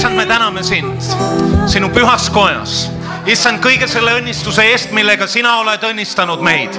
issand, me täname sind? Sinu pühas kojas issand, kõige selle õnnistuse eest, millega sina oled õnnistanud meid.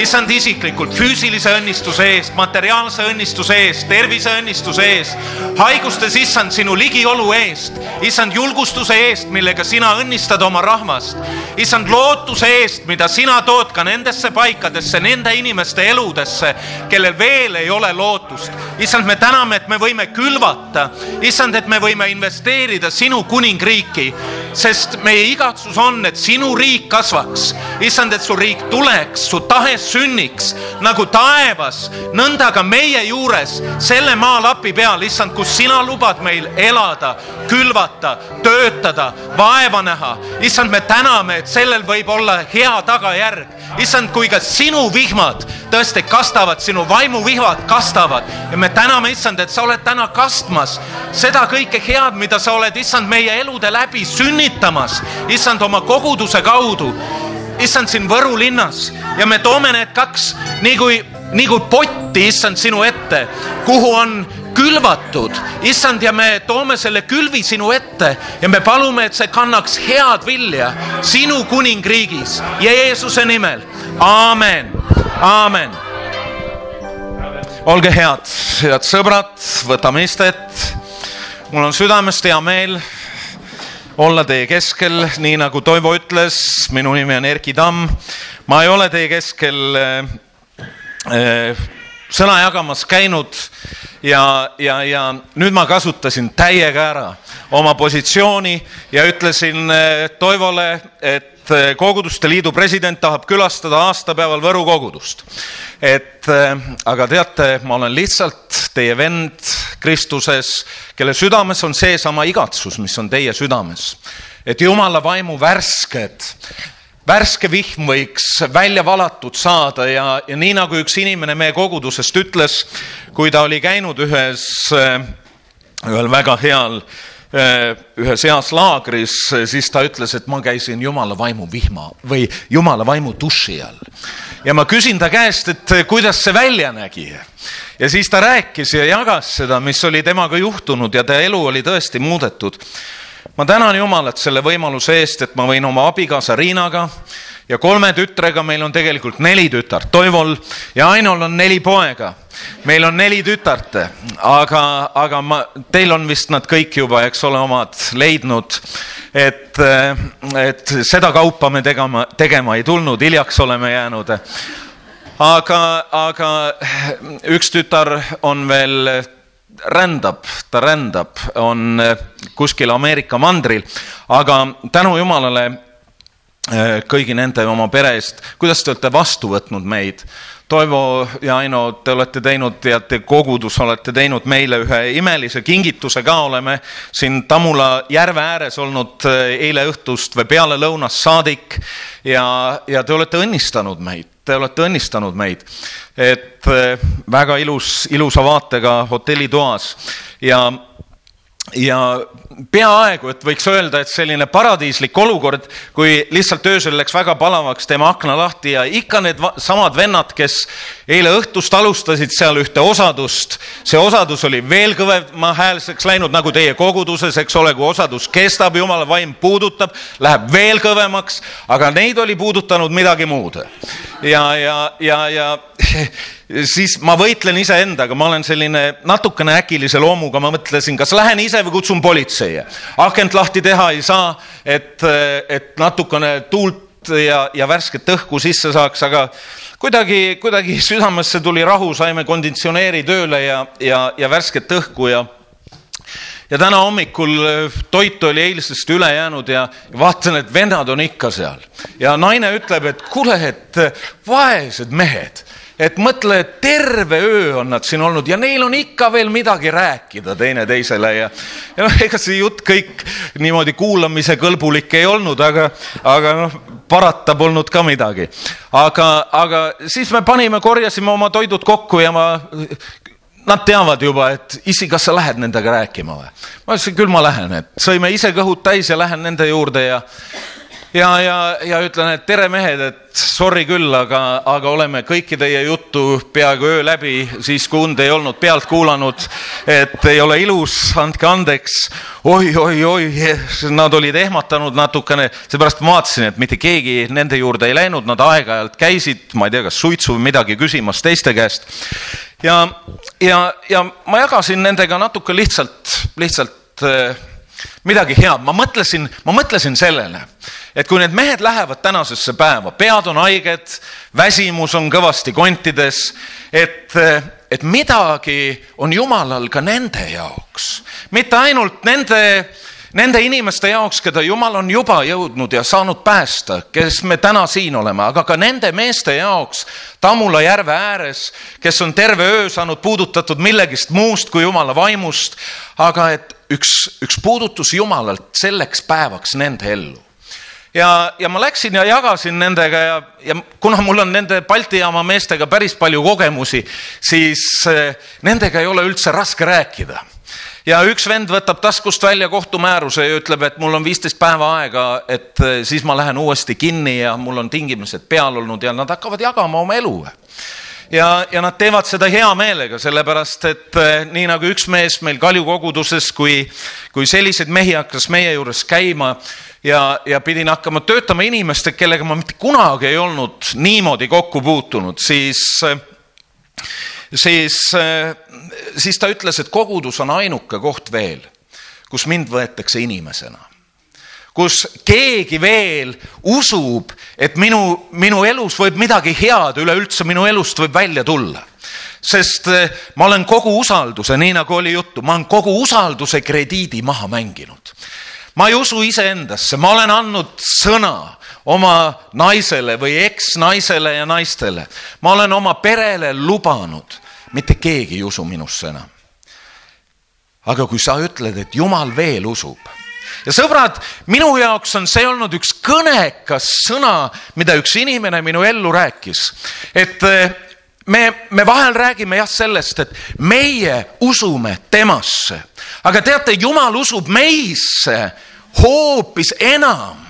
issand isiklikult füüsilise õnnistuse eest, materiaalse õnnistuse eest, tervise õnnistuse eest, haigustes, issand, sinu ligiolu eest, issand, julgustuse eest, millega sina õnnistad oma rahvast, issand, lootuse eest, mida sina tood ka nendesse paikadesse, nende inimeste eludesse, kellel veel ei ole lootust. issand, me täname, et me võime külvata, issand, et me võime investeerida sinu kuningriiki, sest meie igatsus on, et sinu riik kasvaks. issand, et su riik tuleks, su tahe sünniks nagu taevas, nõnda ka meie juures selle maalapi peal, issand, kus sina lubad meil elada, külvata, töötada, vaeva näha. issand, me täname, et sellel võib olla hea tagajärg. issand, kui ka sinu vihmad tõesti kastavad, sinu vaimuvihmad kastavad ja me täname, issand, et sa oled täna kastmas seda kõike head, mida sa oled, issand, meie elude läbi sünnitamas, issand, oma koguduse kaudu. Issand siin Võru linnas. Ja me toome need kaks nii kui, nii kui potti, issand, sinu ette, kuhu on külvatud, issand, ja me toome selle külvi sinu ette ja me palume, et see kannaks head vilja sinu kuningriigis, Jeesuse nimel, aamen, aamen. olge head, head sõbrad, võtame istet. mul on südamest hea meel olla teie keskel, nii nagu Toivo ütles, minu nimi on Erki Tamm. ma ei ole teie keskel äh, äh, sõna jagamas käinud ja, ja, ja nüüd ma kasutasin täiega ära oma positsiooni ja ütlesin äh, Toivole, et äh, Koguduste Liidu president tahab külastada aastapäeval Võru kogudust. et äh, aga teate, ma olen lihtsalt teie vend Kristuses, kelle südames on seesama igatsus, mis on teie südames. et Jumala vaimu värsked värske vihm võiks välja valatud saada ja, ja nii nagu üks inimene meie kogudusest ütles, kui ta oli käinud ühes, ühel väga heal, ühes heas laagris, siis ta ütles, et ma käisin Jumala vaimu vihma või Jumala vaimu duši all. ja ma küsin ta käest, et kuidas see välja nägi ja siis ta rääkis ja jagas seda, mis oli temaga juhtunud ja ta elu oli tõesti muudetud ma tänan Jumalat selle võimaluse eest, et ma võin oma abikaasa Riinaga ja kolme tütrega, meil on tegelikult neli tütart, Toivol ja Ainol on neli poega. meil on neli tütart, aga, aga ma, teil on vist nad kõik juba, eks ole, omad leidnud. et, et seda kaupa me tegema, tegema ei tulnud, hiljaks oleme jäänud. aga, aga üks tütar on veel rändab, ta rändab, on kuskil Ameerika mandril, aga tänu Jumalale kõigi nende oma pere eest, kuidas te olete vastu võtnud meid. Toivo ja Aino, te olete teinud ja te kogudus olete teinud meile ühe imelise kingituse ka, oleme siin Tammula järve ääres olnud eile õhtust või peale lõunast saadik. Ja, ja te olete õnnistanud meid, te olete õnnistanud meid, et väga ilus, ilusa vaatega hotellitoas ja ja peaaegu, et võiks öelda, et selline paradiislik olukord, kui lihtsalt öösel läks väga palavaks, teeme akna lahti ja ikka need samad vennad, kes eile õhtust alustasid seal ühte osadust, see osadus oli veel kõvemahäälseks läinud nagu teie koguduses, eks ole, kui osadus kestab, jumala vaim puudutab, läheb veel kõvemaks, aga neid oli puudutanud midagi muud. ja, ja, ja, ja siis ma võitlen iseendaga, ma olen selline natukene äkilise loomuga, ma mõtlesin, kas lähen ise või kutsun politsei. akent lahti teha ei saa, et, et natukene tuult ja, ja värsket õhku sisse saaks, aga kuidagi, kuidagi südamesse tuli rahu, saime konditsioneeri tööle ja, ja, ja värsket õhku ja ja täna hommikul toit oli eilsest üle jäänud ja vaatan, et vennad on ikka seal ja naine ütleb, et kuule, et vaesed mehed et mõtle, et terve öö on nad siin olnud ja neil on ikka veel midagi rääkida teineteisele ja, ja noh, ega see jutt kõik niimoodi kuulamise kõlbulik ei olnud, aga, aga noh, parata polnud ka midagi. aga, aga siis me panime, korjasime oma toidud kokku ja ma Nad teavad juba, et issi, kas sa lähed nendega rääkima või? ma ütlesin, küll ma lähen, et sõime ise kõhud täis ja lähen nende juurde ja ja, ja, ja ütlen, et tere mehed, et sorry küll, aga, aga oleme kõiki teie juttu peaaegu öö läbi, siis kui und ei olnud pealt kuulanud, et ei ole ilus, andke andeks oi, oi, oi, nad olid ehmatanud natukene, seepärast ma vaatasin, et mitte keegi nende juurde ei läinud, nad aeg-ajalt käisid, ma ei tea, kas suitsu või midagi küsimas teiste käest. ja, ja, ja ma jagasin nendega natuke lihtsalt, lihtsalt äh, midagi head, ma mõtlesin, ma mõtlesin sellele, et kui need mehed lähevad tänasesse päeva, pead on haiged, väsimus on kõvasti kontides, et, et midagi on Jumalal ka nende jaoks, mitte ainult nende nende inimeste jaoks, keda Jumal on juba jõudnud ja saanud päästa, kes me täna siin oleme, aga ka nende meeste jaoks Tammula järve ääres, kes on terve öö saanud puudutatud millegist muust kui Jumala vaimust, aga et üks, üks puudutus Jumalalt selleks päevaks nende ellu. Ja, ja ma läksin ja jagasin nendega ja, ja kuna mul on nende Balti jaama meestega päris palju kogemusi, siis eh, nendega ei ole üldse raske rääkida. Ja üks vend võtab taskust välja kohtumääruse ja ütleb, et mul on viisteist päeva aega, et eh, siis ma lähen uuesti kinni ja mul on tingimused peal olnud ja nad hakkavad jagama oma elu ja, ja nad teevad seda hea meelega, sellepärast et eh, nii nagu üks mees meil Kalju koguduses, kui, kui selliseid mehi hakkas meie juures käima ja, ja pidin hakkama töötama inimestega, kellega ma mitte kunagi ei olnud niimoodi kokku puutunud, siis äh, siis, äh, siis ta ütles, et kogudus on ainuke koht veel, kus mind võetakse inimesena. Kus keegi veel usub, et minu, minu elus võib midagi head üleüldse minu elust võib välja tulla sest äh, ma olen kogu usalduse, nii nagu oli juttu, ma olen kogu usalduse krediidi maha mänginud. ma ei usu iseendasse, ma olen andnud sõna oma naisele või eksnaisele ja naistele. ma olen oma perele lubanud, mitte keegi ei usu minusse enam. aga kui sa ütled, et Jumal veel usub ja sõbrad, minu jaoks on see olnud üks kõnekas sõna, mida üks inimene minu ellu rääkis. et eh, me, me vahel räägime jah sellest, et meie usume temasse, aga teate, Jumal usub meisse hoopis enam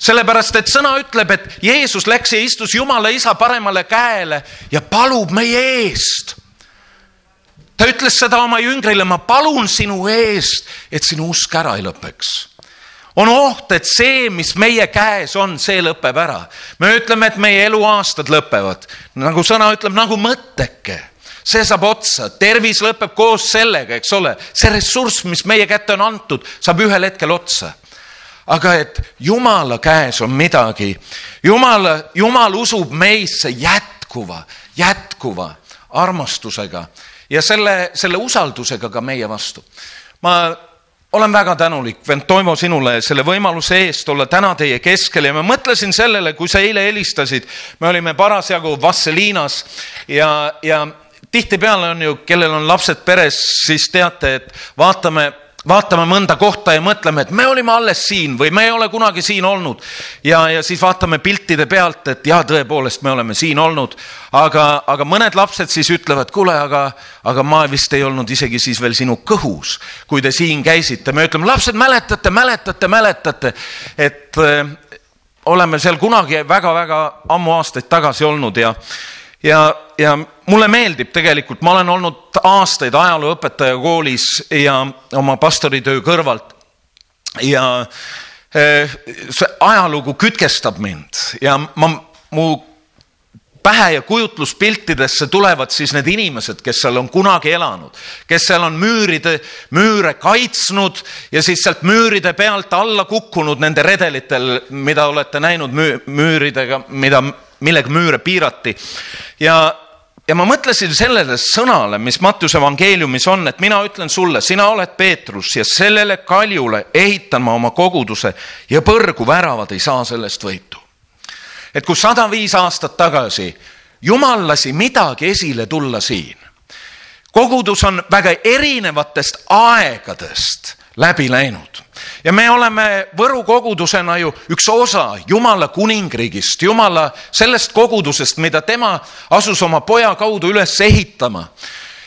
sellepärast, et sõna ütleb, et Jeesus läks ja istus Jumala isa paremale käele ja palub meie eest. Ta ütles seda oma jüngrile, ma palun sinu eest, et sinu usk ära ei lõpeks. On oht, et see, mis meie käes on, see lõpeb ära. me ütleme, et meie eluaastad lõpevad, nagu sõna ütleb, nagu mõtteke. See saab otsa, tervis lõpeb koos sellega, eks ole, see ressurss, mis meie kätte on antud, saab ühel hetkel otsa. Aga et Jumala käes on midagi. Jumal, Jumal usub meisse jätkuva, jätkuva armastusega ja selle, selle usaldusega ka meie vastu. ma olen väga tänulik, vend Toivo, sinule selle võimaluse eest olla täna teie keskel ja ma mõtlesin sellele, kui sa eile helistasid, me olime parasjagu Vasseliinas ja, ja tihtipeale on ju, kellel on lapsed peres, siis teate, et vaatame vaatame mõnda kohta ja mõtleme, et me olime alles siin või me ei ole kunagi siin olnud. ja, ja siis vaatame piltide pealt, et jaa, tõepoolest, me oleme siin olnud, aga, aga mõned lapsed siis ütlevad, kuule, aga, aga ma vist ei olnud isegi siis veel sinu kõhus, kui te siin käisite. me ütleme, lapsed, mäletate, mäletate, mäletate, et äh, oleme seal kunagi väga-väga ammu aastaid tagasi olnud ja ja, ja mulle meeldib tegelikult, ma olen olnud aastaid ajalooõpetaja koolis ja oma pastoritöö kõrvalt. Ja eh, see ajalugu kütkestab mind ja ma, mu pähe ja kujutluspiltidesse tulevad siis need inimesed, kes seal on kunagi elanud, kes seal on müüride, müüre kaitsnud ja siis sealt müüride pealt alla kukkunud nende redelitel, mida olete näinud müüridega, mida millega müüre piirati. ja, ja ma mõtlesin sellele sõnale, mis Mattiuse evangeeliumis on, et mina ütlen sulle, sina oled Peetrus ja sellele kaljule ehitan ma oma koguduse ja põrgu väravad ei saa sellest võitu. et kui sada viis aastat tagasi Jumal lasi midagi esile tulla siin, kogudus on väga erinevatest aegadest läbi läinud ja me oleme Võru kogudusena ju üks osa Jumala kuningriigist, Jumala sellest kogudusest, mida tema asus oma poja kaudu üles ehitama.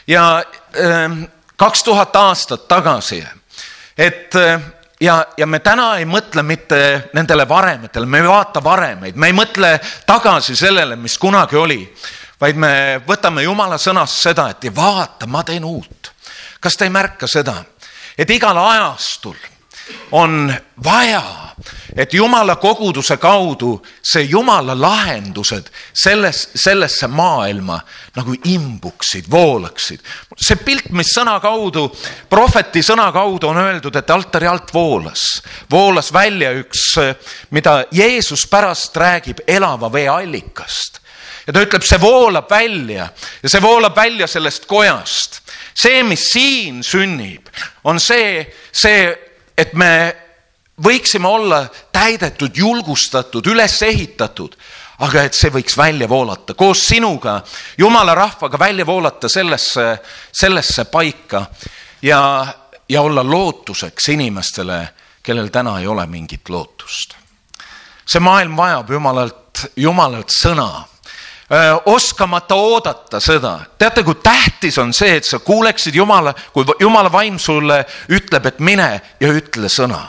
ja ähm, kaks tuhat aastat tagasi, et äh, ja, ja me täna ei mõtle mitte nendele varemetele, me ei vaata varemeid, me ei mõtle tagasi sellele, mis kunagi oli, vaid me võtame jumala sõnast seda, et vaata, ma teen uut. kas te ei märka seda, et igal ajastul on vaja, et jumala koguduse kaudu see jumala lahendused selles, sellesse maailma nagu imbuksid, voolaksid. see pilt, mis sõna kaudu, prohveti sõna kaudu on öeldud, et altari alt voolas, voolas välja üks, mida Jeesus pärast räägib elava vee allikast ja ta ütleb, see voolab välja ja see voolab välja sellest kojast. See, mis siin sünnib, on see, see et me võiksime olla täidetud, julgustatud, üles ehitatud, aga et see võiks välja voolata koos sinuga, jumala rahvaga välja voolata sellesse, sellesse paika ja, ja olla lootuseks inimestele, kellel täna ei ole mingit lootust. see maailm vajab jumalalt, jumalalt sõna oskamata oodata seda. teate, kui tähtis on see, et sa kuuleksid Jumala, kui Jumala vaim sulle ütleb, et mine ja ütle sõna.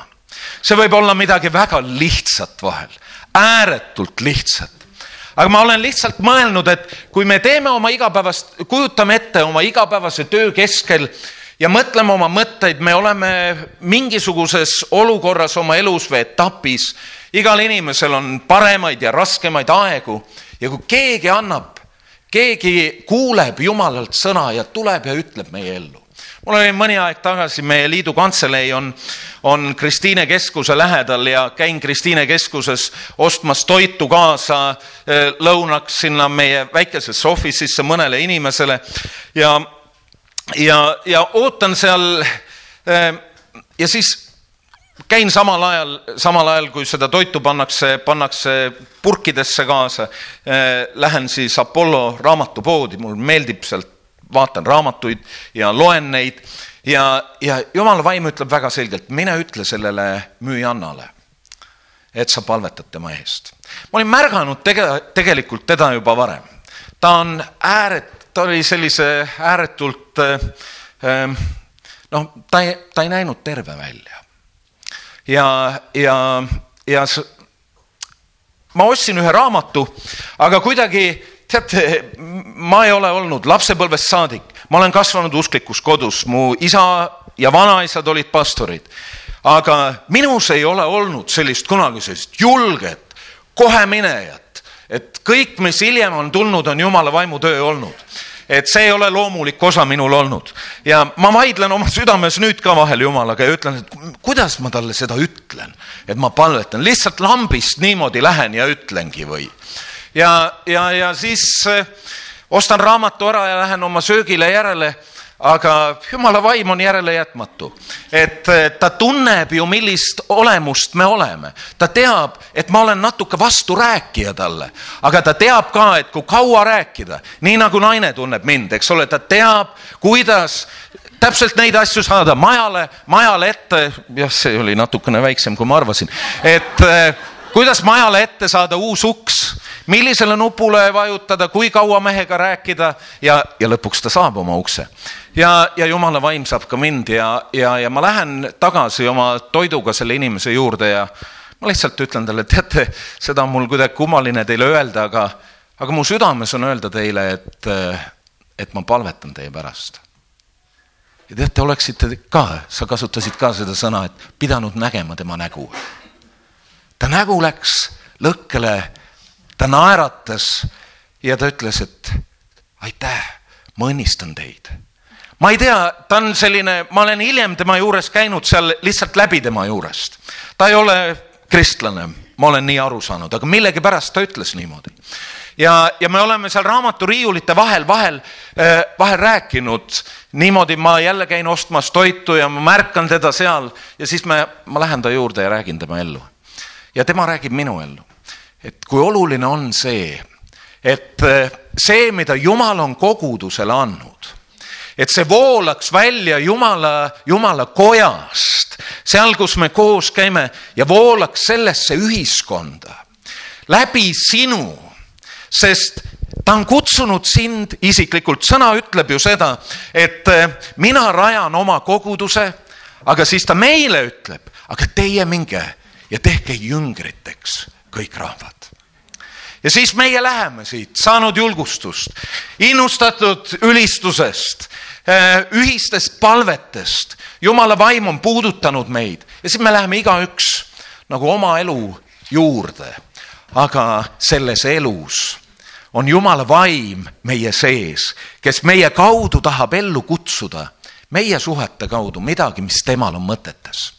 see võib olla midagi väga lihtsat vahel, ääretult lihtsat. aga ma olen lihtsalt mõelnud, et kui me teeme oma igapäevast, kujutame ette oma igapäevase töö keskel ja mõtleme oma mõtteid, me oleme mingisuguses olukorras oma elus või etapis. Igal inimesel on paremaid ja raskemaid aegu ja kui keegi annab, keegi kuuleb Jumalalt sõna ja tuleb ja ütleb meie ellu. mul oli mõni aeg tagasi, meie liidu kantselei on, on Kristiine keskuse lähedal ja käin Kristiine keskuses ostmas toitu kaasa eh, lõunaks sinna meie väikesesse office'isse mõnele inimesele ja, ja, ja ootan seal eh, ja siis käin samal ajal, samal ajal kui seda toitu pannakse, pannakse purkidesse kaasa eh,. Lähen siis Apollo raamatupoodi, mul meeldib sealt, vaatan raamatuid ja loen neid ja, ja jumala vaim ütleb väga selgelt, mine ütle sellele müüjannale, et sa palvetad tema eest. ma olin märganud tege-, tegelikult teda juba varem. ta on ääret-, ta oli sellise ääretult äh, noh, ta ei, ta ei näinud terve välja ja, ja, ja ma ostsin ühe raamatu, aga kuidagi teate, ma ei ole olnud lapsepõlvest saadik, ma olen kasvanud usklikus kodus, mu isa ja vanaisad olid pastorid. aga minus ei ole olnud sellist kunagi sellist julget, koheminejat, et kõik, mis hiljem on tulnud, on jumala vaimutöö olnud et see ei ole loomulik osa minul olnud. Ja ma vaidlen oma südames nüüd ka vahel Jumalaga ja ütlen, et kuidas ma talle seda ütlen, et ma palvetan, lihtsalt lambist niimoodi lähen ja ütlengi või. ja, ja, ja siis eh, ostan raamatu ära ja lähen oma söögile järele aga jumala vaim on järelejätmatu, et ta tunneb ju, millist olemust me oleme. ta teab, et ma olen natuke vasturääkija talle, aga ta teab ka, et kui kaua rääkida, nii nagu naine tunneb mind, eks ole, ta teab, kuidas täpselt neid asju saada majale, majale ette, jah, see oli natukene väiksem, kui ma arvasin, et eh, kuidas majale ette saada uus uks, millisele nupule vajutada, kui kaua mehega rääkida ja, ja lõpuks ta saab oma ukse ja, ja jumala vaim saab ka mind ja, ja, ja ma lähen tagasi oma toiduga selle inimese juurde ja ma lihtsalt ütlen talle, teate, seda on mul kuidagi kummaline teile öelda, aga, aga mu südames on öelda teile, et, et ma palvetan teie pärast. ja teate, oleksite ka, sa kasutasid ka seda sõna, et pidanud nägema tema nägu. ta nägu läks lõkkele, ta naeratas ja ta ütles, et aitäh, ma õnnistan teid ma ei tea, ta on selline, ma olen hiljem tema juures käinud seal lihtsalt läbi tema juurest. ta ei ole kristlane, ma olen nii aru saanud, aga millegipärast ta ütles niimoodi. ja, ja me oleme seal raamaturiiulite vahel, vahel, äh, vahel rääkinud niimoodi, ma jälle käin ostmas toitu ja ma märkan teda seal ja siis me, ma lähen ta juurde ja räägin tema ellu. ja tema räägib minu ellu. et kui oluline on see, et äh, see, mida Jumal on kogudusele andnud et see voolaks välja Jumala, Jumala kojast, seal, kus me koos käime ja voolaks sellesse ühiskonda läbi sinu, sest ta on kutsunud sind isiklikult, sõna ütleb ju seda, et eh, mina rajan oma koguduse, aga siis ta meile ütleb, aga teie minge ja tehke jüngriteks kõik rahvad. Ja siis meie läheme siit, saanud julgustust, innustatud ülistusest, eh, ühistest palvetest. jumala vaim on puudutanud meid ja siis me läheme igaüks nagu oma elu juurde. aga selles elus on Jumala vaim meie sees, kes meie kaudu tahab ellu kutsuda, meie suhete kaudu midagi, mis temal on mõtetes.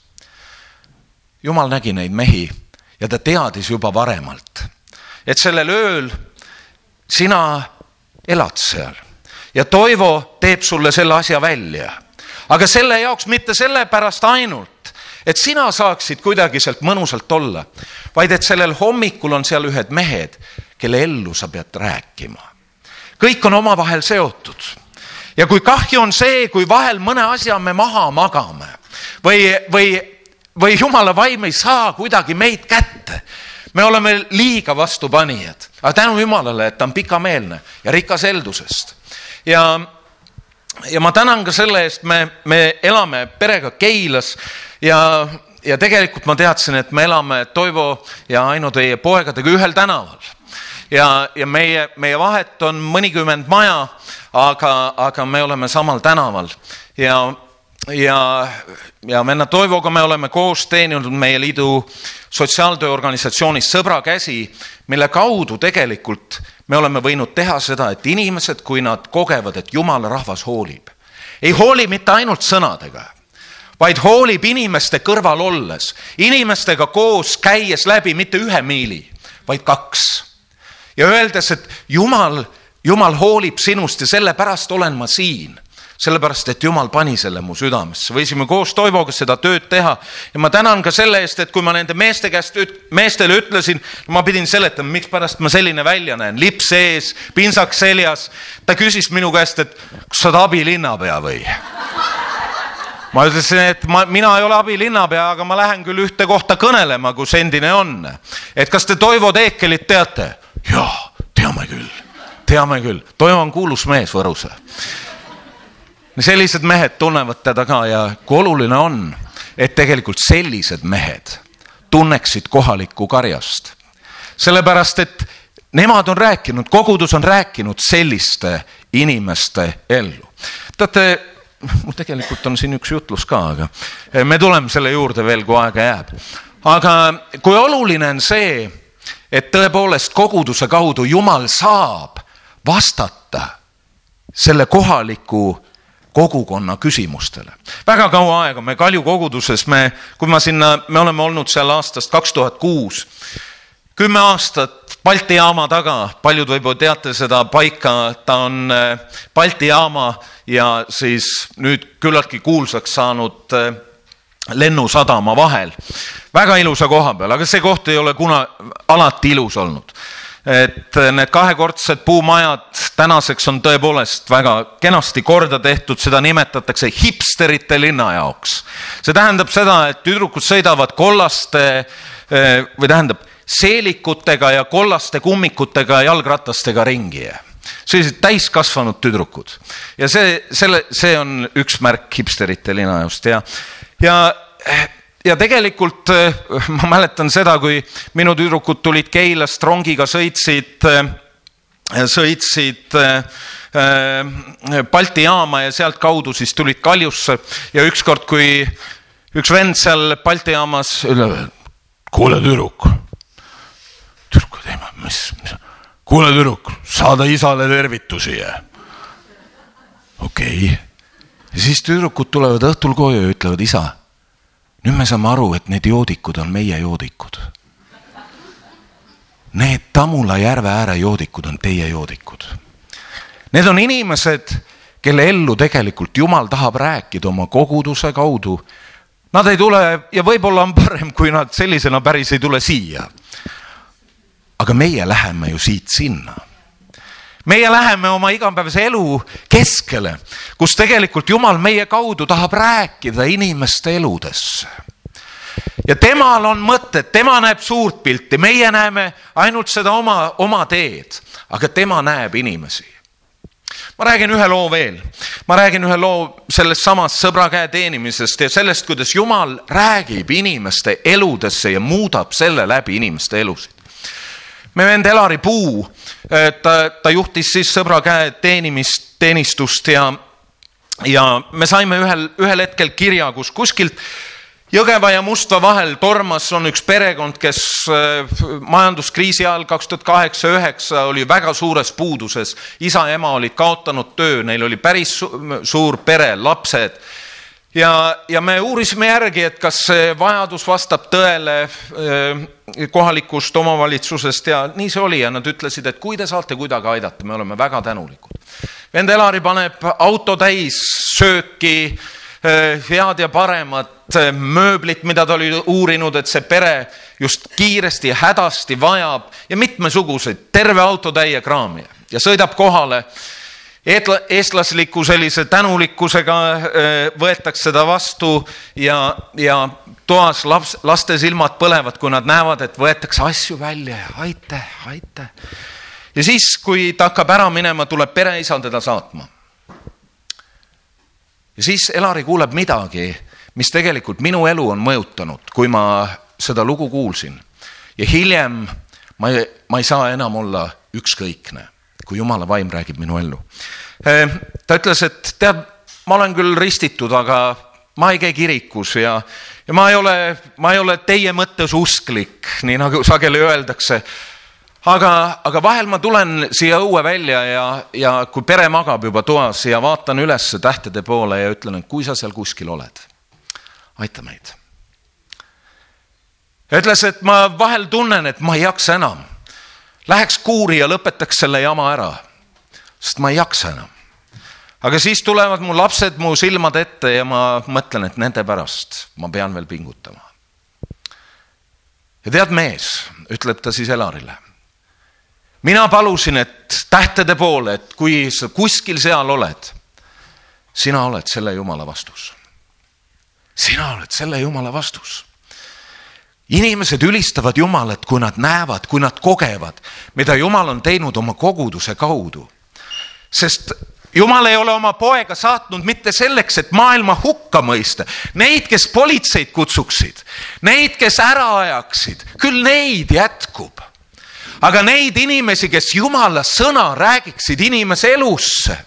Jumal nägi neid mehi ja ta teadis juba varemalt, et sellel ööl sina elad seal ja Toivo teeb sulle selle asja välja. aga selle jaoks mitte sellepärast ainult, et sina saaksid kuidagi sealt mõnusalt olla, vaid et sellel hommikul on seal ühed mehed, kelle ellu sa pead rääkima. kõik on omavahel seotud ja kui kahju on see, kui vahel mõne asja me maha magame või, või, või jumala vaim ei saa kuidagi meid kätte. Me oleme liiga vastupanijad, aga tänu jumalale, et ta on pikameelne ja rikas heldusest ja ja ma tänan ka selle eest, me, me elame perega Keilas ja, ja tegelikult ma teadsin, et me elame Toivo ja Aino teie poegadega ühel tänaval. Ja, ja meie, meie vahet on mõnikümmend maja, aga, aga me oleme samal tänaval. Ja, ja, ja venna Toivoga me oleme koos teeninud meie liidu sotsiaaltööorganisatsioonis Sõbra käsi, mille kaudu tegelikult me oleme võinud teha seda, et inimesed, kui nad kogevad, et jumala rahvas hoolib, ei hooli mitte ainult sõnadega vaid hoolib inimeste kõrval olles, inimestega koos käies läbi mitte ühe miili, vaid kaks. Ja öeldes, et Jumal, Jumal hoolib sinust ja sellepärast olen ma siin sellepärast, et Jumal pani selle mu südamesse, võisime koos Toivoga seda tööd teha ja ma tänan ka selle eest, et kui ma nende meeste käest, meestele ütlesin, ma pidin seletama, mikspärast ma selline välja näen, lips ees, pintsak seljas. ta küsis minu käest, et kas sa oled abilinnapea või? ma ütlesin, et ma, mina ei ole abilinnapea, aga ma lähen küll ühte kohta kõnelema, kus endine on. et kas te Toivo Teekelit teate? jaa, teame küll, teame küll, Toivo on kuulus mees Võrus. Sellised mehed tunnevad teda ka ja kui oluline on, et tegelikult sellised mehed tunneksid kohalikku karjast. sellepärast, et nemad on rääkinud, kogudus on rääkinud selliste inimeste ellu. teate, mul tegelikult on siin üks jutlus ka, aga me tuleme selle juurde veel, kui aega jääb. aga kui oluline on see et tõepoolest koguduse kaudu Jumal saab vastata selle kohaliku kogukonna küsimustele. väga kaua aega me Kalju koguduses, me, kui ma sinna, me oleme olnud seal aastast kaks tuhat kuus, kümme aastat Balti jaama taga, paljud võib-olla teate seda paika, ta on äh, Balti jaama ja siis nüüd küllaltki kuulsaks saanud äh, lennusadama vahel. väga ilusa koha peal, aga see koht ei ole kuna alati ilus olnud. Et need kahekordsed puumajad tänaseks on tõepoolest väga kenasti korda tehtud, seda nimetatakse hipsterite linna jaoks. see tähendab seda, et tüdrukud sõidavad kollaste või tähendab seelikutega ja kollaste kummikutega jalgratastega ringi sellised täiskasvanud tüdrukud ja see, selle, see on üks märk hipsterite linnajaost ja, ja, ja tegelikult eh, ma mäletan seda, kui minu tüdrukud tulid Keilast rongiga, sõitsid, eh, sõitsid eh, Balti jaama ja sealtkaudu siis tulid Kaljusse ja ükskord, kui üks vend seal Balti jaamas kuule tüdruk, tüdruk teema, mis, mis, kuule tüdruk, saada isale tervitusi. okei okay., ja siis tüdrukud tulevad õhtul koju ja ütlevad, isa nüüd me saame aru, et need joodikud on meie joodikud. Need Tamula järve ääre joodikud on teie joodikud. Need on inimesed, kelle ellu tegelikult Jumal tahab rääkida oma koguduse kaudu. Nad ei tule ja võib-olla on parem, kui nad sellisena päris ei tule siia. aga meie läheme ju siit sinna meie läheme oma igapäevase elu keskele, kus tegelikult Jumal meie kaudu tahab rääkida inimeste eludesse. ja temal on mõtted, tema näeb suurt pilti, meie näeme ainult seda oma, oma teed, aga tema näeb inimesi. ma räägin ühe loo veel, ma räägin ühe loo sellest samast sõbra käe teenimisest ja sellest, kuidas Jumal räägib inimeste eludesse ja muudab selle läbi inimeste elusid. Me vend Elari Puu, ta, ta juhtis siis sõbra käe teenimist, teenistust ja, ja me saime ühel, ühel hetkel kirja, kus kuskilt Jõgeva ja Mustva vahel tormas on üks perekond, kes äh, majanduskriisi ajal kaks tuhat kaheksa, üheksa oli väga suures puuduses. isa ja ema olid kaotanud töö, neil oli päris suur pere, lapsed. Ja, ja me uurisime järgi, et kas see vajadus vastab tõele äh, kohalikust omavalitsusest ja nii see oli ja nad ütlesid, et kui te saate kuidagi aidata, me oleme väga tänulikud. vend Elari paneb auto täis sööki Äh, head ja paremat äh, mööblit, mida ta oli uurinud, et see pere just kiiresti ja hädasti vajab ja mitmesuguseid, terve autotäie kraami ja sõidab kohale. Eestlasliku sellise tänulikkusega võetakse ta vastu ja, ja toas laps, laste silmad põlevad, kui nad näevad, et võetakse asju välja ja aitäh, aitäh. ja siis, kui ta hakkab ära minema, tuleb pereisa teda saatma ja siis Elari kuuleb midagi, mis tegelikult minu elu on mõjutanud, kui ma seda lugu kuulsin. ja hiljem ma ei, ma ei saa enam olla ükskõikne, kui jumala vaim räägib minu ellu. Ehm, ta ütles, et tead, ma olen küll ristitud, aga ma ei käi kirikus ja, ja ma ei ole, ma ei ole teie mõttes usklik, nii nagu sageli öeldakse aga, aga vahel ma tulen siia õue välja ja, ja kui pere magab juba toas ja vaatan üles tähtede poole ja ütlen, et kui sa seal kuskil oled, aita meid. ütles, et ma vahel tunnen, et ma ei jaksa enam. Läheks kuuri ja lõpetaks selle jama ära, sest ma ei jaksa enam. aga siis tulevad mu lapsed mu silmade ette ja ma mõtlen, et nende pärast ma pean veel pingutama. ja tead, mees, ütleb ta siis Elarile mina palusin, et tähtede poole, et kui sa kuskil seal oled, sina oled selle Jumala vastus. sina oled selle Jumala vastus. Inimesed ülistavad Jumalat, kui nad näevad, kui nad kogevad, mida Jumal on teinud oma koguduse kaudu. sest jumal ei ole oma poega saatnud mitte selleks, et maailma hukka mõista. Neid, kes politseid kutsuksid, neid, kes ära ajaksid, küll neid jätkub aga neid inimesi, kes jumala sõna räägiksid inimese elusse,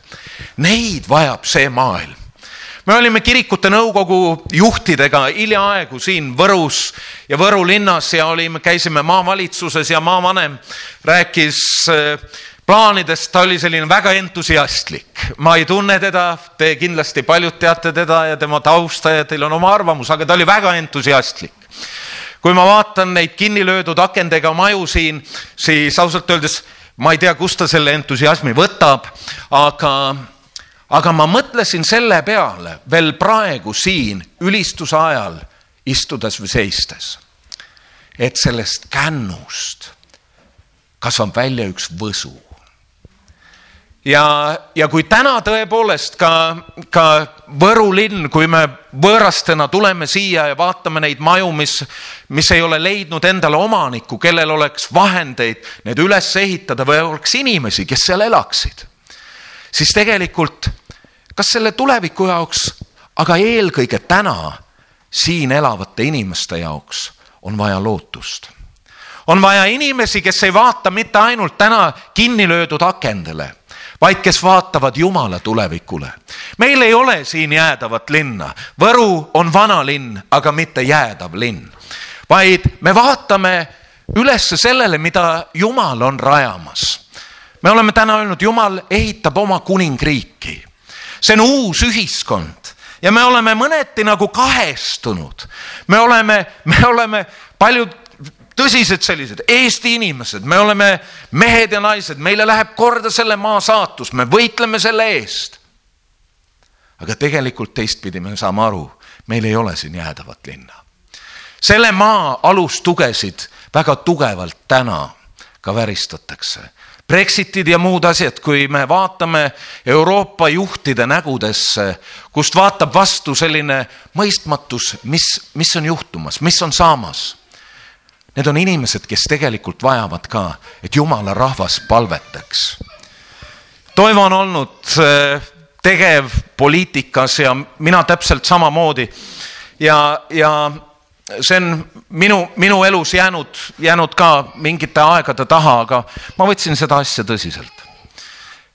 neid vajab see maailm me olime kirikute nõukogu juhtidega hiljaaegu siin Võrus ja Võru linnas ja olime, käisime maavalitsuses ja maavanem rääkis äh, plaanidest, ta oli selline väga entusiastlik. ma ei tunne teda, te kindlasti paljud teate teda ja tema tausta ja teil on oma arvamus, aga ta oli väga entusiastlik. Kui ma vaatan neid kinni löödud akendega maju siin, siis ausalt öeldes ma ei tea, kust ta selle entusiasmi võtab, aga, aga ma mõtlesin selle peale veel praegu siin ülistuse ajal istudes või seistes, et sellest kännust kasvab välja üks võsu. Ja, ja kui täna tõepoolest ka, ka Võru linn, kui me võõrastena tuleme siia ja vaatame neid maju, mis, mis ei ole leidnud endale omanikku, kellel oleks vahendeid need üles ehitada või oleks inimesi, kes seal elaksid, siis tegelikult kas selle tuleviku jaoks, aga eelkõige täna siin elavate inimeste jaoks on vaja lootust on vaja inimesi, kes ei vaata mitte ainult täna kinni löödud akendele vaid kes vaatavad Jumala tulevikule. meil ei ole siin jäädavat linna, Võru on vana linn, aga mitte jäädav linn, vaid me vaatame ülesse sellele, mida Jumal on rajamas. Me oleme täna öelnud, Jumal ehitab oma kuningriiki. see on uus ühiskond ja me oleme mõneti nagu kahestunud. me oleme, me oleme paljud tõsised sellised Eesti inimesed, me oleme mehed ja naised, meile läheb korda selle maa saatus, me võitleme selle eest. aga tegelikult teistpidi me saame aru, meil ei ole siin jäädavat linna. selle maa alustugesid väga tugevalt täna ka väristatakse. Brexitid ja muud asjad, kui me vaatame Euroopa juhtide nägudesse, kust vaatab vastu selline mõistmatus, mis, mis on juhtumas, mis on saamas Need on inimesed, kes tegelikult vajavad ka, et jumala rahvas palvetaks. Toivo on olnud tegev poliitikas ja mina täpselt samamoodi. ja, ja see on minu, minu elus jäänud, jäänud ka mingite aegade taha, aga ma võtsin seda asja tõsiselt.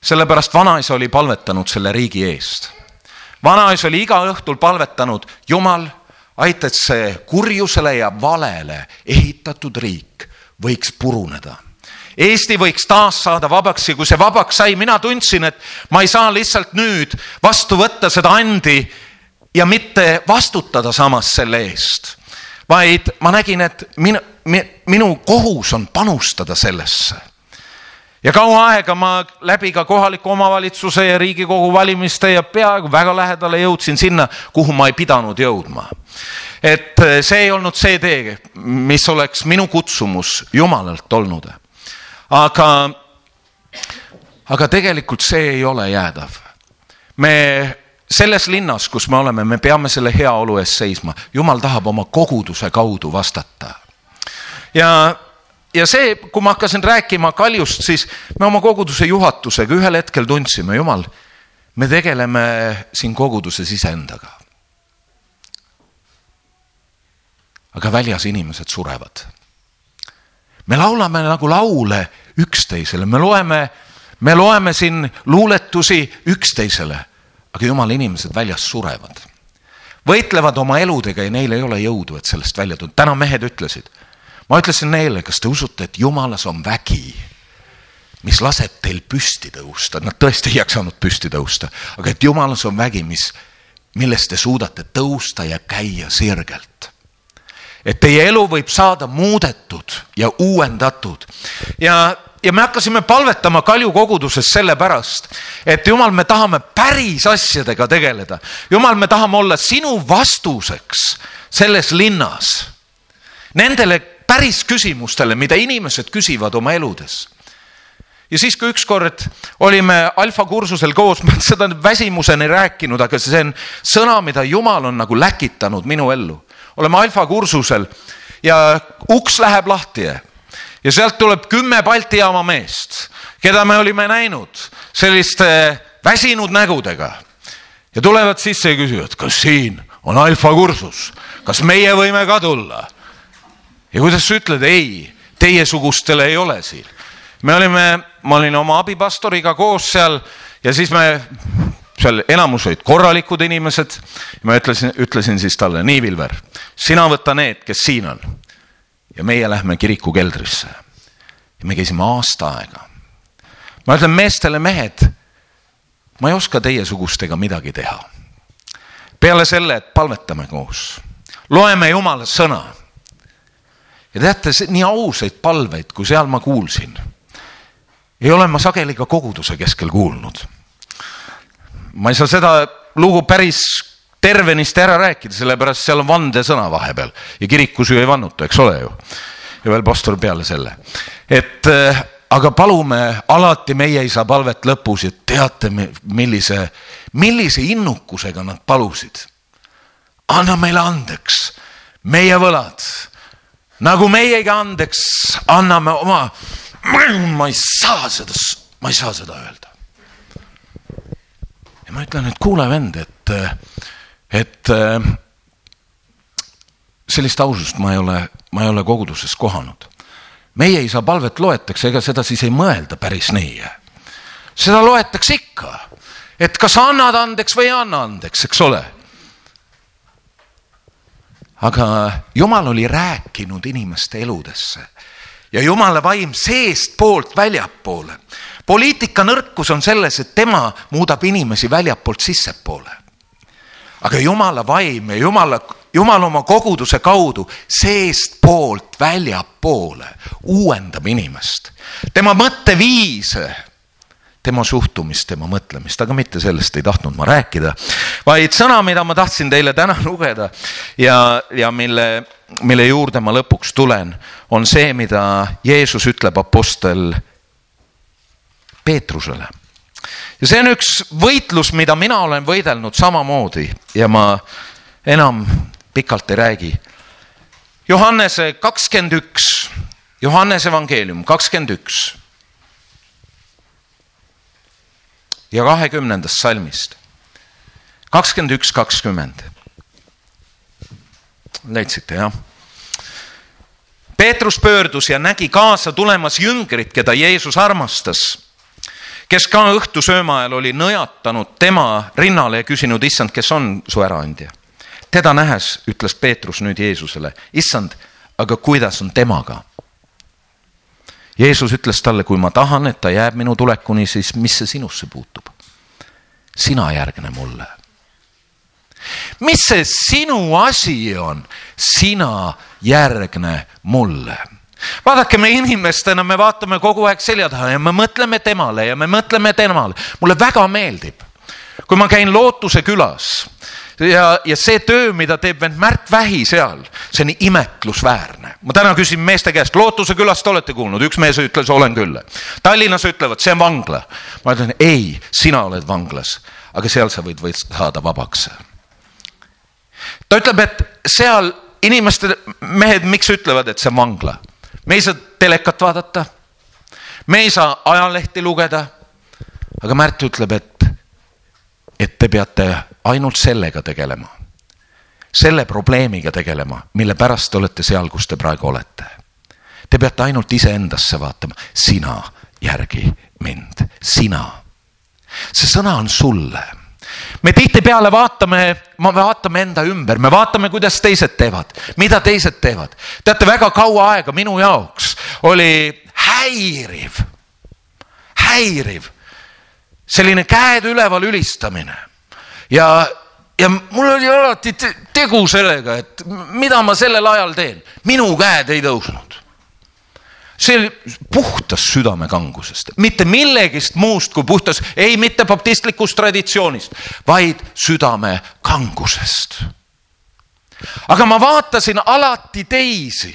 sellepärast vanaisa oli palvetanud selle riigi eest. vanaisa oli iga õhtul palvetanud, Jumal, aita, et see kurjusele ja valele ehitatud riik võiks puruneda Eesti võiks taas saada vabaks ja kui see vabaks sai, mina tundsin, et ma ei saa lihtsalt nüüd vastu võtta seda andi ja mitte vastutada samas selle eest, vaid ma nägin, et minu, minu kohus on panustada sellesse ja kaua aega ma läbi ka kohaliku omavalitsuse ja riigikogu valimiste ja peaaegu väga lähedale jõudsin sinna, kuhu ma ei pidanud jõudma. et see ei olnud see tee, mis oleks minu kutsumus Jumalalt olnud aga, aga tegelikult see ei ole jäädav. me selles linnas, kus me oleme, me peame selle heaolu eest seisma, jumal tahab oma koguduse kaudu vastata. ja, ja see, kui ma hakkasin rääkima Kaljust, siis me oma koguduse juhatusega ühel hetkel tundsime, jumal, me tegeleme siin koguduses iseendaga. aga väljas inimesed surevad. me laulame nagu laule üksteisele, me loeme, me loeme siin luuletusi üksteisele, aga jumala inimesed väljas surevad. võitlevad oma eludega ja neil ei ole jõudu, et sellest välja tulla. täna mehed ütlesid, ma ütlesin neile, kas te usute, et jumalas on vägi, mis laseb teil püsti tõusta, nad tõesti ei jaksanud püsti tõusta, aga et jumalas on vägi, mis, millest te suudate tõusta ja käia sirgelt et teie elu võib saada muudetud ja uuendatud ja, ja me hakkasime palvetama Kalju koguduses sellepärast, et jumal, me tahame päris asjadega tegeleda. jumal, me tahame olla sinu vastuseks selles linnas. Nendele päris küsimustele, mida inimesed küsivad oma eludes ja siis, kui ükskord olime alfa kursusel koos, ma seda väsimuseni rääkinud, aga see on sõna, mida Jumal on nagu läkitanud minu ellu oleme alfa kursusel ja uks läheb lahti ja sealt tuleb kümme Balti jaama meest, keda me olime näinud selliste väsinud nägudega. ja tulevad sisse ja küsivad, kas siin on alfa kursus, kas meie võime ka tulla? ja kuidas sa ütled, ei, teiesugustel ei ole siin. me olime, ma olin oma abipastoriga koos seal ja siis me seal enamus olid korralikud inimesed. ma ütlesin, ütlesin siis talle, nii Vilver, sina võta need, kes siin on. Ja meie lähme kiriku keldrisse. ja me käisime aasta aega. ma ütlen meestele, mehed, ma ei oska teiesugustega midagi teha. peale selle, et palvetame koos, loeme Jumala sõna. ja teate, nii ausaid palveid, kui seal ma kuulsin, ei ole ma sageli ka koguduse keskel kuulnud ma ei saa seda lugu päris tervenisti ära rääkida, sellepärast seal on vandesõna vahepeal ja kirikus ju ei vannuta, eks ole ju. ja veel pastor peale selle, et äh, aga palume alati meie isa palvet lõpus ja teate, millise, millise innukusega nad palusid. anna meile andeks meie võlad, nagu meiegi andeks anname oma. ma ei saa seda, ma ei saa seda öelda ja ma ütlen, et kuule, vend, et, et sellist ausust ma ei ole, ma ei ole koguduses kohanud. meie isa palvet loetakse, ega seda siis ei mõelda päris nii. seda loetakse ikka, et kas annad andeks või ei anna andeks, eks ole. aga jumal oli rääkinud inimeste eludesse ja jumala vaim seestpoolt väljapoole poliitika nõrkus on selles, et tema muudab inimesi väljapoolt sissepoole. Aga jumala vaim ja jumala, jumal oma koguduse kaudu seestpoolt väljapoole uuendab inimest, tema mõtteviise tema suhtumist, tema mõtlemist, aga mitte sellest ei tahtnud ma rääkida, vaid sõna, mida ma tahtsin teile täna lugeda ja, ja mille, mille juurde ma lõpuks tulen, on see, mida Jeesus ütleb Apostel Peetrusele. Ja see on üks võitlus, mida mina olen võidelnud samamoodi ja ma enam pikalt ei räägi. Johannese kakskümmend üks, Johannese evangeelium kakskümmend üks. ja kahekümnendast salmist. kakskümmend üks, kakskümmend. leidsite jah? Peetrus pöördus ja nägi kaasa tulemas jüngrit, keda Jeesus armastas, kes ka õhtusööma ajal oli nõjatanud tema rinnale ja küsinud, issand, kes on su äraandja. teda nähes ütles Peetrus nüüd Jeesusele, issand, aga kuidas on temaga? Jeesus ütles talle, kui ma tahan, et ta jääb minu tulekuni, siis mis see sinusse puutub? sina järgne mulle. mis see sinu asi on? sina järgne mulle vaadake, me inimestena, me vaatame kogu aeg selja taha ja me mõtleme temale ja me mõtleme temale. mulle väga meeldib, kui ma käin Lootuse külas ja, ja see töö, mida teeb vend Märt Vähi seal, see on imetlusväärne. ma täna küsin meeste käest, Lootuse külast olete kuulnud, üks mees ütles, olen küll. Tallinnas ütlevad, see on vangla. ma ütlen ei, sina oled vanglas, aga seal sa võid, võid saada vabaks. ta ütleb, et seal inimeste, mehed, miks ütlevad, et see on vangla? Me ei saa telekat vaadata. me ei saa ajalehti lugeda. aga Märt ütleb, et, et te peate ainult sellega tegelema. selle probleemiga tegelema, mille pärast te olete seal, kus te praegu olete. Te peate ainult iseendasse vaatama, sina järgi mind, sina. see sõna on sulle me tihtipeale vaatame, me vaatame enda ümber, me vaatame, kuidas teised teevad, mida teised teevad. teate, väga kaua aega minu jaoks oli häiriv, häiriv selline käed üleval ülistamine ja, ja mul oli alati tegu sellega, et mida ma sellel ajal teen, minu käed ei tõusnud. See oli puhtast südamekangusest, mitte millegist muust kui puhtas, ei mitte baptistlikust traditsioonist, vaid südamekangusest. aga ma vaatasin alati teisi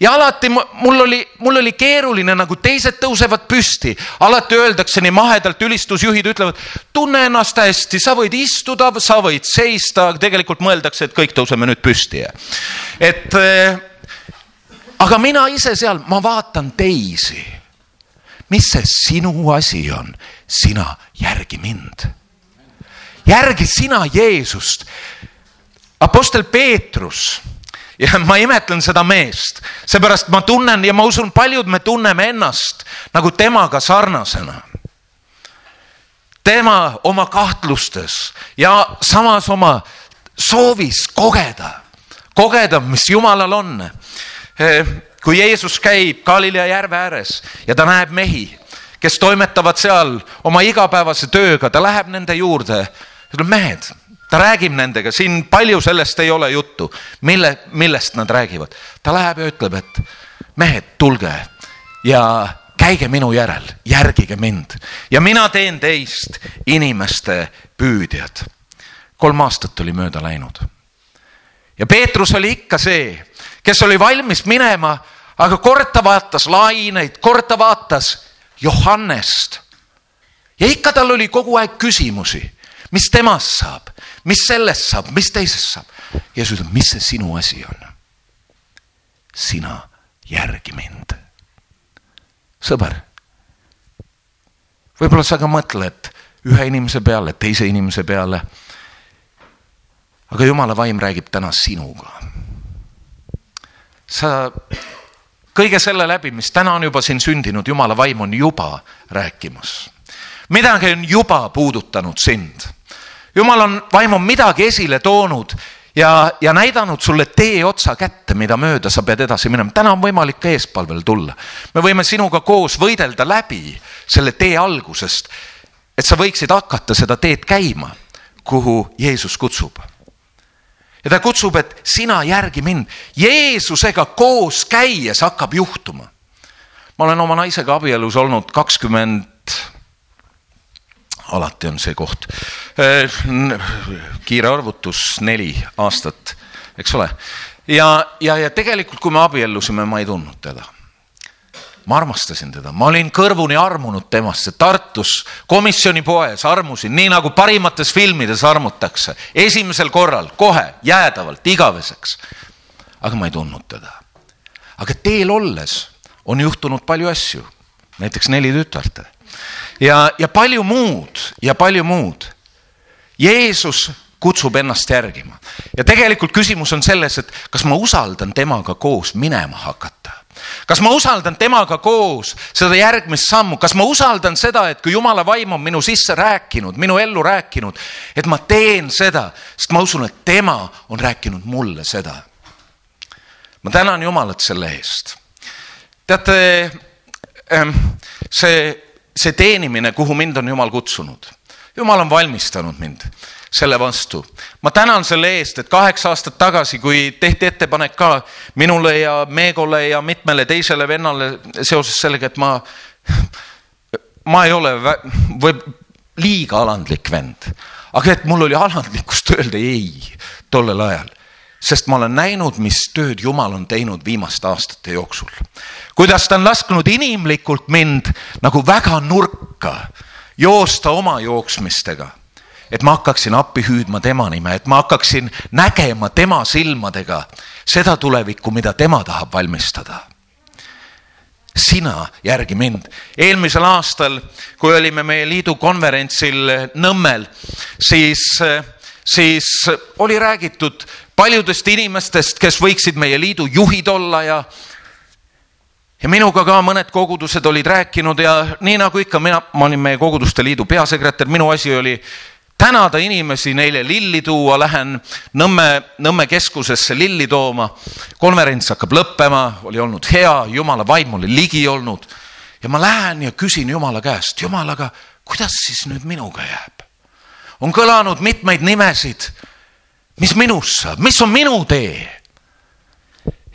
ja alati mul oli, mul oli keeruline, nagu teised tõusevad püsti, alati öeldakse nii mahedalt, ülistusjuhid ütlevad, tunne ennast hästi, sa võid istuda, sa võid seista, tegelikult mõeldakse, et kõik tõuseme nüüd püsti. et äh, aga mina ise seal, ma vaatan teisi. mis see sinu asi on? sina järgi mind. järgi sina Jeesust. Apostel Peetrus ja ma imetlen seda meest, seepärast ma tunnen ja ma usun, paljud me tunneme ennast nagu temaga sarnasena. tema oma kahtlustes ja samas oma soovis kogeda, kogeda, mis Jumalal on. Kui Jeesus käib Galilea järve ääres ja ta näeb mehi, kes toimetavad seal oma igapäevase tööga, ta läheb nende juurde, ütleb mehed ta räägib nendega, siin palju sellest ei ole juttu, mille, millest nad räägivad. ta läheb ja ütleb, et mehed, tulge ja käige minu järel, järgige mind ja mina teen teist inimeste püüdjad. kolm aastat oli mööda läinud. ja Peetrus oli ikka see, kes oli valmis minema, aga kord ta vaatas laineid, kord ta vaatas Johannest. ja ikka tal oli kogu aeg küsimusi, mis temast saab mis sellest saab, mis teisest saab? Jeesus ütleb, mis see sinu asi on? sina järgi mind. sõber, võib-olla sa ka mõtled ühe inimese peale, teise inimese peale. aga jumala vaim räägib täna sinuga. Sa kõige selle läbi, mis täna on juba siin sündinud, jumala vaim on juba rääkimas. midagi on juba puudutanud sind jumal on, vaim on midagi esile toonud ja, ja näidanud sulle tee otsa kätte, mida mööda sa pead edasi minema. täna on võimalik ka eespalvel tulla. me võime sinuga koos võidelda läbi selle tee algusest, et sa võiksid hakata seda teed käima, kuhu Jeesus kutsub. Ja ta kutsub, et sina järgi mind. Jeesusega koos käies hakkab juhtuma. ma olen oma naisega abielus olnud kakskümmend alati on see koht. Äh, kiire arvutus, neli aastat, eks ole. ja, ja, ja tegelikult, kui me abiellusime, ma ei tundnud teda. Ma armastasin teda, ma olin kõrvuni armunud temasse Tartus komisjoni poes, armusin, nii nagu parimates filmides armutakse. esimesel korral, kohe, jäädavalt, igaveseks. aga ma ei tundnud teda. aga teel olles on juhtunud palju asju, näiteks neli tütart ja, ja palju muud ja palju muud. Jeesus kutsub ennast järgima ja tegelikult küsimus on selles, et kas ma usaldan temaga koos minema hakata kas ma usaldan temaga koos seda järgmist sammu, kas ma usaldan seda, et kui jumala vaim on minu sisse rääkinud, minu ellu rääkinud, et ma teen seda, sest ma usun, et tema on rääkinud mulle seda. ma tänan Jumalat selle eest. teate, ähm, see, see teenimine, kuhu mind on Jumal kutsunud, Jumal on valmistanud mind selle vastu. ma tänan selle eest, et kaheksa aastat tagasi, kui tehti ettepanek ka minule ja Meegole ja mitmele teisele vennale seoses sellega, et ma, ma ei ole võib liiga alandlik vend, aga et mul oli alandlikkust öelda ei tollel ajal sest ma olen näinud, mis tööd Jumal on teinud viimaste aastate jooksul. kuidas ta on lasknud inimlikult mind nagu väga nurka joosta oma jooksmistega et ma hakkaksin appi hüüdma tema nime, et ma hakkaksin nägema tema silmadega seda tulevikku, mida tema tahab valmistada. sina järgi mind. eelmisel aastal, kui olime meie liidu konverentsil Nõmmel, siis, siis oli räägitud paljudest inimestest, kes võiksid meie liidu juhid olla ja ja minuga ka mõned kogudused olid rääkinud ja nii nagu ikka, mina, ma olin meie koguduste liidu peasekretär, minu asi oli tänada inimesi, neile lilli tuua, lähen Nõmme, Nõmme keskusesse lilli tooma. konverents hakkab lõppema, oli olnud hea, jumala vaim oli ligi olnud. ja ma lähen ja küsin jumala käest, jumal, aga kuidas siis nüüd minuga jääb? on kõlanud mitmeid nimesid. mis minust saab, mis on minu tee?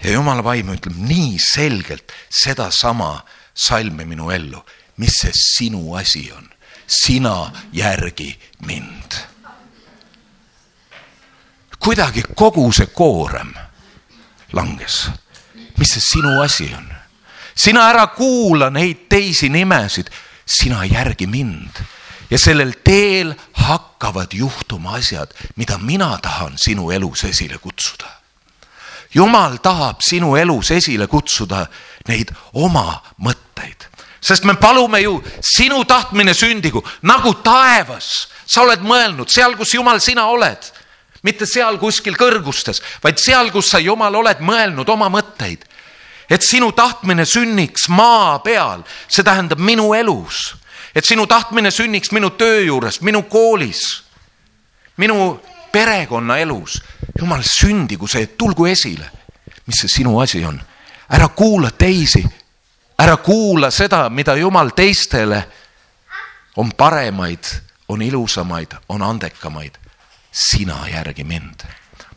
ja jumala vaim ütleb nii selgelt sedasama salmi minu ellu, mis see sinu asi on sina järgi mind. kuidagi kogu see koorem langes. mis see sinu asi on? sina ära kuula neid teisi nimesid, sina järgi mind ja sellel teel hakkavad juhtuma asjad, mida mina tahan sinu elus esile kutsuda. jumal tahab sinu elus esile kutsuda neid oma mõtteid sest me palume ju sinu tahtmine sündigu nagu taevas. sa oled mõelnud seal, kus Jumal, sina oled, mitte seal kuskil kõrgustes, vaid seal, kus sa, Jumal, oled mõelnud oma mõtteid. et sinu tahtmine sünniks maa peal, see tähendab minu elus, et sinu tahtmine sünniks minu töö juures, minu koolis, minu perekonna elus. Jumal, sündigu see, tulgu esile, mis see sinu asi on. ära kuula teisi ära kuula seda, mida Jumal teistele on paremaid, on ilusamaid, on andekamaid. sina järgi mind.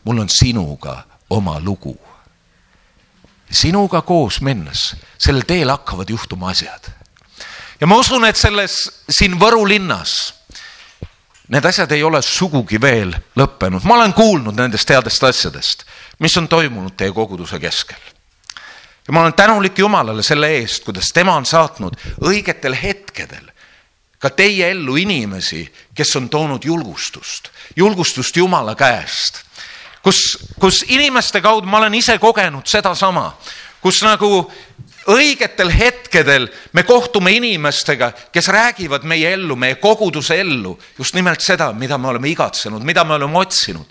mul on sinuga oma lugu. sinuga koos minnes, sellel teel hakkavad juhtuma asjad. ja ma usun, et selles siin Võru linnas need asjad ei ole sugugi veel lõppenud, ma olen kuulnud nendest headest asjadest, mis on toimunud teie koguduse keskel ja ma olen tänulik Jumalale selle eest, kuidas tema on saatnud õigetel hetkedel ka teie ellu inimesi, kes on toonud julgustust, julgustust Jumala käest. kus, kus inimeste kaudu ma olen ise kogenud sedasama, kus nagu õigetel hetkedel me kohtume inimestega, kes räägivad meie ellu, meie koguduse ellu just nimelt seda, mida me oleme igatsenud, mida me oleme otsinud.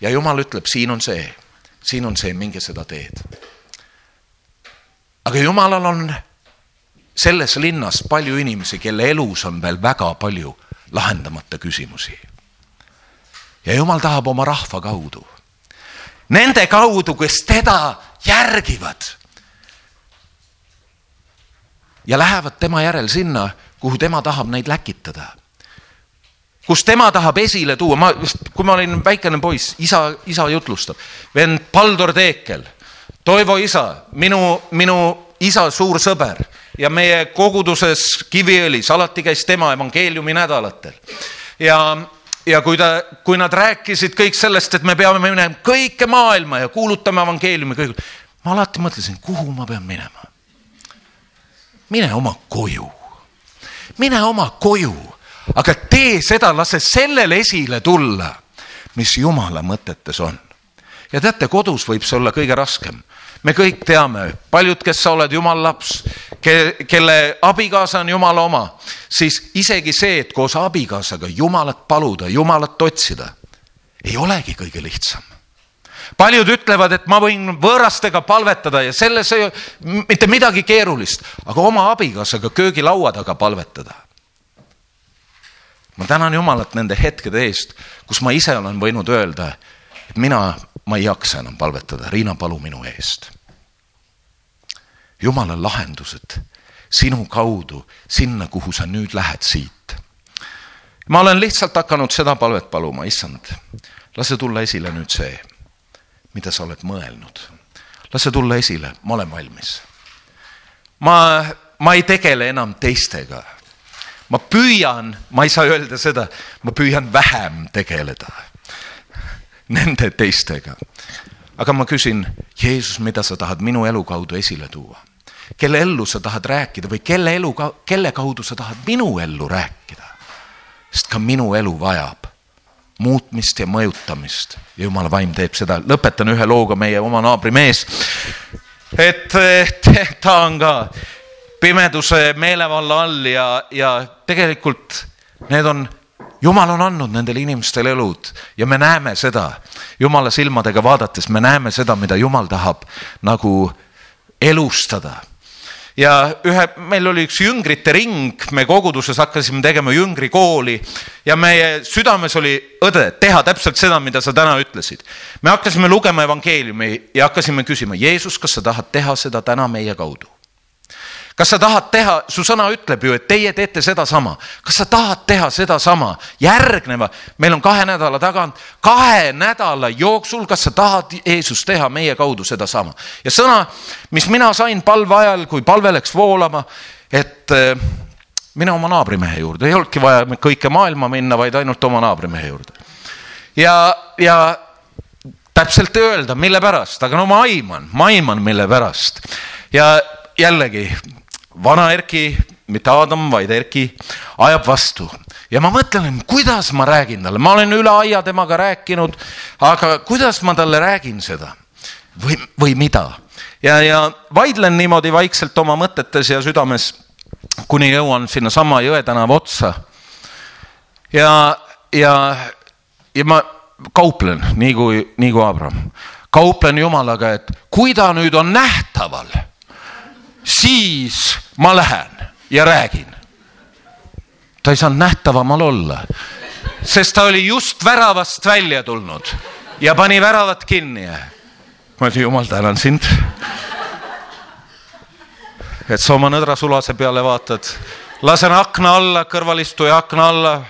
ja Jumal ütleb, siin on see, siin on see, minge seda teed aga jumalal on selles linnas palju inimesi, kelle elus on veel väga palju lahendamata küsimusi. ja jumal tahab oma rahva kaudu, nende kaudu, kes teda järgivad ja lähevad tema järel sinna, kuhu tema tahab neid läkitada. kus tema tahab esile tuua, ma, kui ma olin väikene poiss, isa, isa jutlustab, vend Paldor Teekel Toivo isa, minu, minu isa suur sõber ja meie koguduses Kiviõlis alati käis tema evangeeliumi nädalatel. ja, ja kui ta, kui nad rääkisid kõik sellest, et me peame minema kõike maailma ja kuulutama evangeeliumi kõik, ma alati mõtlesin, kuhu ma pean minema. mine oma koju, mine oma koju, aga tee seda, lase sellel esile tulla, mis jumala mõtetes on ja teate, kodus võib see olla kõige raskem me kõik teame, paljud, kes sa oled jumala laps, kelle abikaasa on jumala oma, siis isegi see, et koos abikaasaga jumalat paluda, jumalat otsida, ei olegi kõige lihtsam paljud ütlevad, et ma võin võõrastega palvetada ja selles ei ole mitte midagi keerulist, aga oma abikaasaga köögilaua taga palvetada. ma tänan Jumalat nende hetkede eest, kus ma ise olen võinud öelda, et mina, ma ei jaksa enam palvetada, Riina, palu minu eest. Jumala lahendused sinu kaudu sinna, kuhu sa nüüd lähed siit. ma olen lihtsalt hakanud seda palvet paluma, issand, lase tulla esile nüüd see mida sa oled mõelnud. lase tulla esile, ma olen valmis. ma, ma ei tegele enam teistega. ma püüan, ma ei saa öelda seda, ma püüan vähem tegeleda nende teistega. Aga ma küsin, Jeesus, mida sa tahad minu elu kaudu esile tuua? kelle ellu sa tahad rääkida või kelle elu, kelle kaudu sa tahad minu ellu rääkida? sest ka minu elu vajab muutmist ja mõjutamist ja jumala vaim teeb seda. lõpetan ühe looga meie oma naabri mees. et ta on ka pimeduse meelevalla all ja, ja tegelikult need on, jumal on andnud nendele inimestele elud ja me näeme seda jumala silmadega vaadates, me näeme seda, mida jumal tahab nagu elustada ja ühe, meil oli üks jüngrite ring, me koguduses hakkasime tegema jüngrikooli ja meie südames oli õde, teha täpselt seda, mida sa täna ütlesid. me hakkasime lugema evangeeliumi ja hakkasime küsima, Jeesus, kas sa tahad teha seda täna meie kaudu? Kas sa tahad teha, su sõna ütleb ju, et teie teete sedasama, kas sa tahad teha sedasama järgneva, meil on kahe nädala tagant, kahe nädala jooksul, kas sa tahad, Jeesus, teha meie kaudu sedasama. ja sõna, mis mina sain palve ajal, kui palve läks voolama, et äh, mine oma naabrimehe juurde, ei olnudki vaja kõike maailma minna, vaid ainult oma naabrimehe juurde. ja, ja täpselt ei öelda, mille pärast, aga no ma aiman, ma aiman, mille pärast. ja jällegi vana Erki, mitte Adam, vaid Erki, ajab vastu. Ja ma mõtlen, kuidas ma räägin talle, ma olen üle aia temaga rääkinud, aga kuidas ma talle räägin seda? Või, või mida? Ja, ja vaidlen niimoodi vaikselt oma mõtetes ja südames, kuni jõuan sinnasama Jõe tänava otsa. ja, ja, ja ma kauplen nii kui, nii kui Abram, kauplen Jumalaga, et kui ta nüüd on nähtaval siis ma lähen ja räägin. ta ei saanud nähtavamal olla, sest ta oli just väravast välja tulnud ja pani väravat kinni. ma ütlesin, jumal, tänan sind. et sa oma nõdra sulase peale vaatad, lasen akna alla, kõrvalistuja akna alla,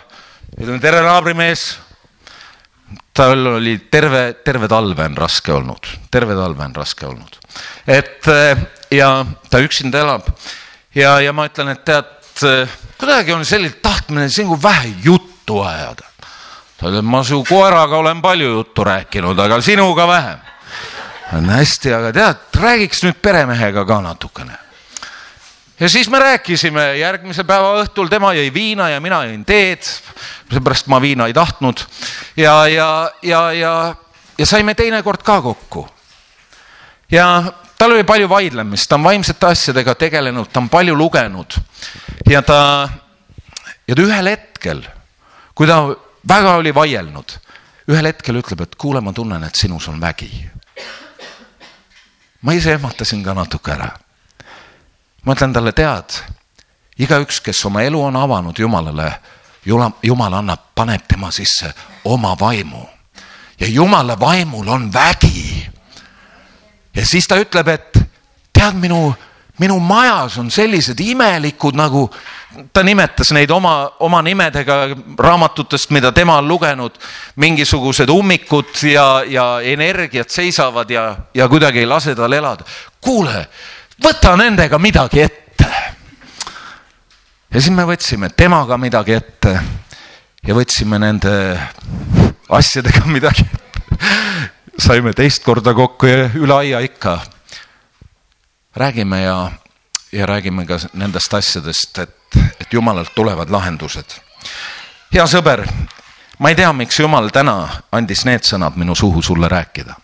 ütlen tere, naabrimees tal oli terve, terve talve on raske olnud, terve talve on raske olnud. et ja ta üksinda elab. ja, ja ma ütlen, et tead, kuidagi on selline tahtmine sinuga vähe juttu ajada. ta ütleb, ma su koeraga olen palju juttu rääkinud, aga sinuga vähem. on hästi, aga tead, räägiks nüüd peremehega ka natukene ja siis me rääkisime järgmise päeva õhtul, tema jõi viina ja mina jõin teed, seepärast ma viina ei tahtnud. ja, ja, ja, ja, ja saime teinekord ka kokku. ja tal oli palju vaidlemist, ta on vaimsete asjadega tegelenud, ta on palju lugenud ja ta, ja ta ühel hetkel, kui ta väga oli vaielnud, ühel hetkel ütleb, et kuule, ma tunnen, et sinus on vägi. ma ise ehmatasin ka natuke ära. Ma ütlen talle, tead, igaüks, kes oma elu on avanud Jumalale, Jumal, Jumal annab, paneb tema sisse oma vaimu ja Jumala vaimul on vägi ja siis ta ütleb, et tead, minu, minu majas on sellised imelikud nagu, ta nimetas neid oma, oma nimedega raamatutest, mida tema on lugenud, mingisugused ummikud ja, ja energiat seisavad ja, ja kuidagi ei lase tal elada. kuule, võta nendega midagi ette. ja siis me võtsime temaga midagi ette ja võtsime nende asjadega midagi ette saime teist korda kokku ja üle aia ikka. räägime ja, ja räägime ka nendest asjadest, et, et jumalalt tulevad lahendused. hea sõber, ma ei tea, miks jumal täna andis need sõnad minu suhu sulle rääkida.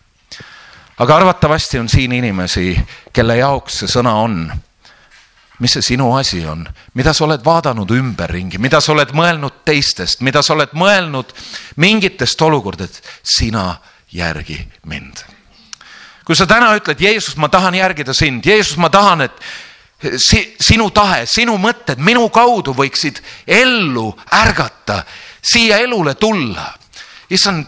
Aga arvatavasti on siin inimesi, kelle jaoks see sõna on. Mis see sinu asi on, mida sa oled vaadanud ümberringi, mida sa oled mõelnud teistest, mida sa oled mõelnud mingitest olukordadest, sina järgi mind. kui sa täna ütled, Jeesus, ma tahan järgida sind, Jeesus, ma tahan, et si, sinu tahe, sinu mõtted minu kaudu võiksid ellu ärgata, siia elule tulla. issand,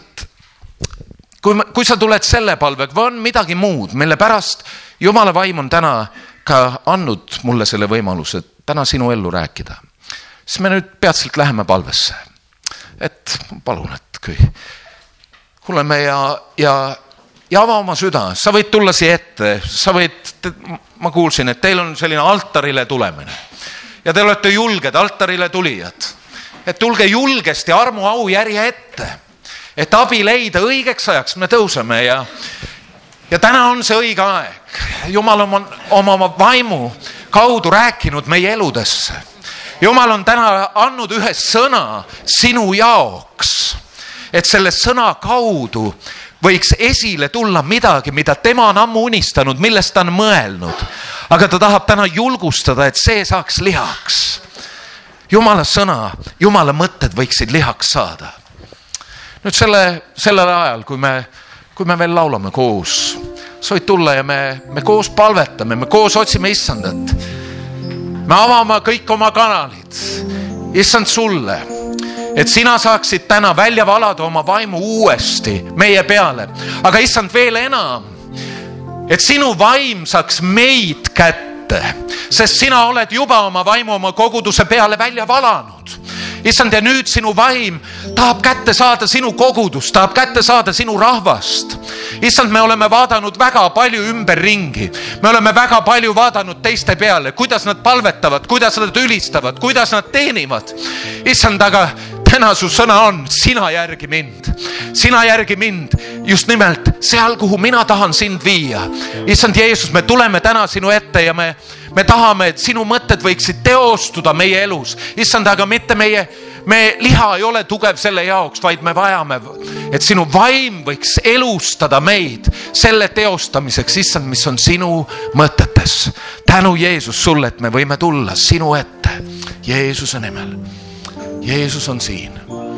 kui, kui sa tuled selle palvega või on midagi muud, mille pärast jumala vaim on täna ka andnud mulle selle võimaluse täna sinu ellu rääkida, siis me nüüd peatselt läheme palvesse. et palun, et kui kuuleme ja, ja, ja ava oma süda, sa võid tulla siia ette, sa võid, ma kuulsin, et teil on selline altarile tulemine. Ja te olete julged altarile tulijad. et tulge julgesti armuau järje ette, et abi leida õigeks ajaks me tõuseme ja, ja täna on see õige aeg. jumal on oma, oma vaimu kaudu rääkinud meie eludesse. jumal on täna andnud ühe sõna sinu jaoks, et selle sõna kaudu võiks esile tulla midagi, mida tema on ammu unistanud, millest ta on mõelnud. aga ta tahab täna julgustada, et see saaks lihaks. jumala sõna, jumala mõtted võiksid lihaks saada. Nüüd selle, sellel ajal, kui me, kui me veel laulame koos, sa võid tulla ja me, me koos palvetame, me koos otsime issandat. me avame kõik oma kanalid, issand sulle et sina saaksid täna välja valada oma vaimu uuesti meie peale, aga issand veel enam, et sinu vaim saaks meid kätte, sest sina oled juba oma vaimu oma koguduse peale välja valanud issand, ja nüüd sinu vaim tahab kätte saada sinu kogudust, tahab kätte saada sinu rahvast. issand, me oleme vaadanud väga palju ümberringi, me oleme väga palju vaadanud teiste peale, kuidas nad palvetavad, kuidas nad ülistavad, kuidas nad teenivad. issand, aga täna su sõna on, sina järgi mind, sina järgi mind just nimelt seal, kuhu mina tahan sind viia. issand Jeesus, me tuleme täna sinu ette ja me, me tahame, et sinu mõtted võiksid teostuda meie elus. issand, aga mitte meie, me liha ei ole tugev selle jaoks, vaid me vajame, et sinu vaim võiks elustada meid selle teostamiseks, issand, mis on sinu mõtetes. tänu Jeesus sulle, et me võime tulla sinu ette Jeesuse nimel Jeesus on siin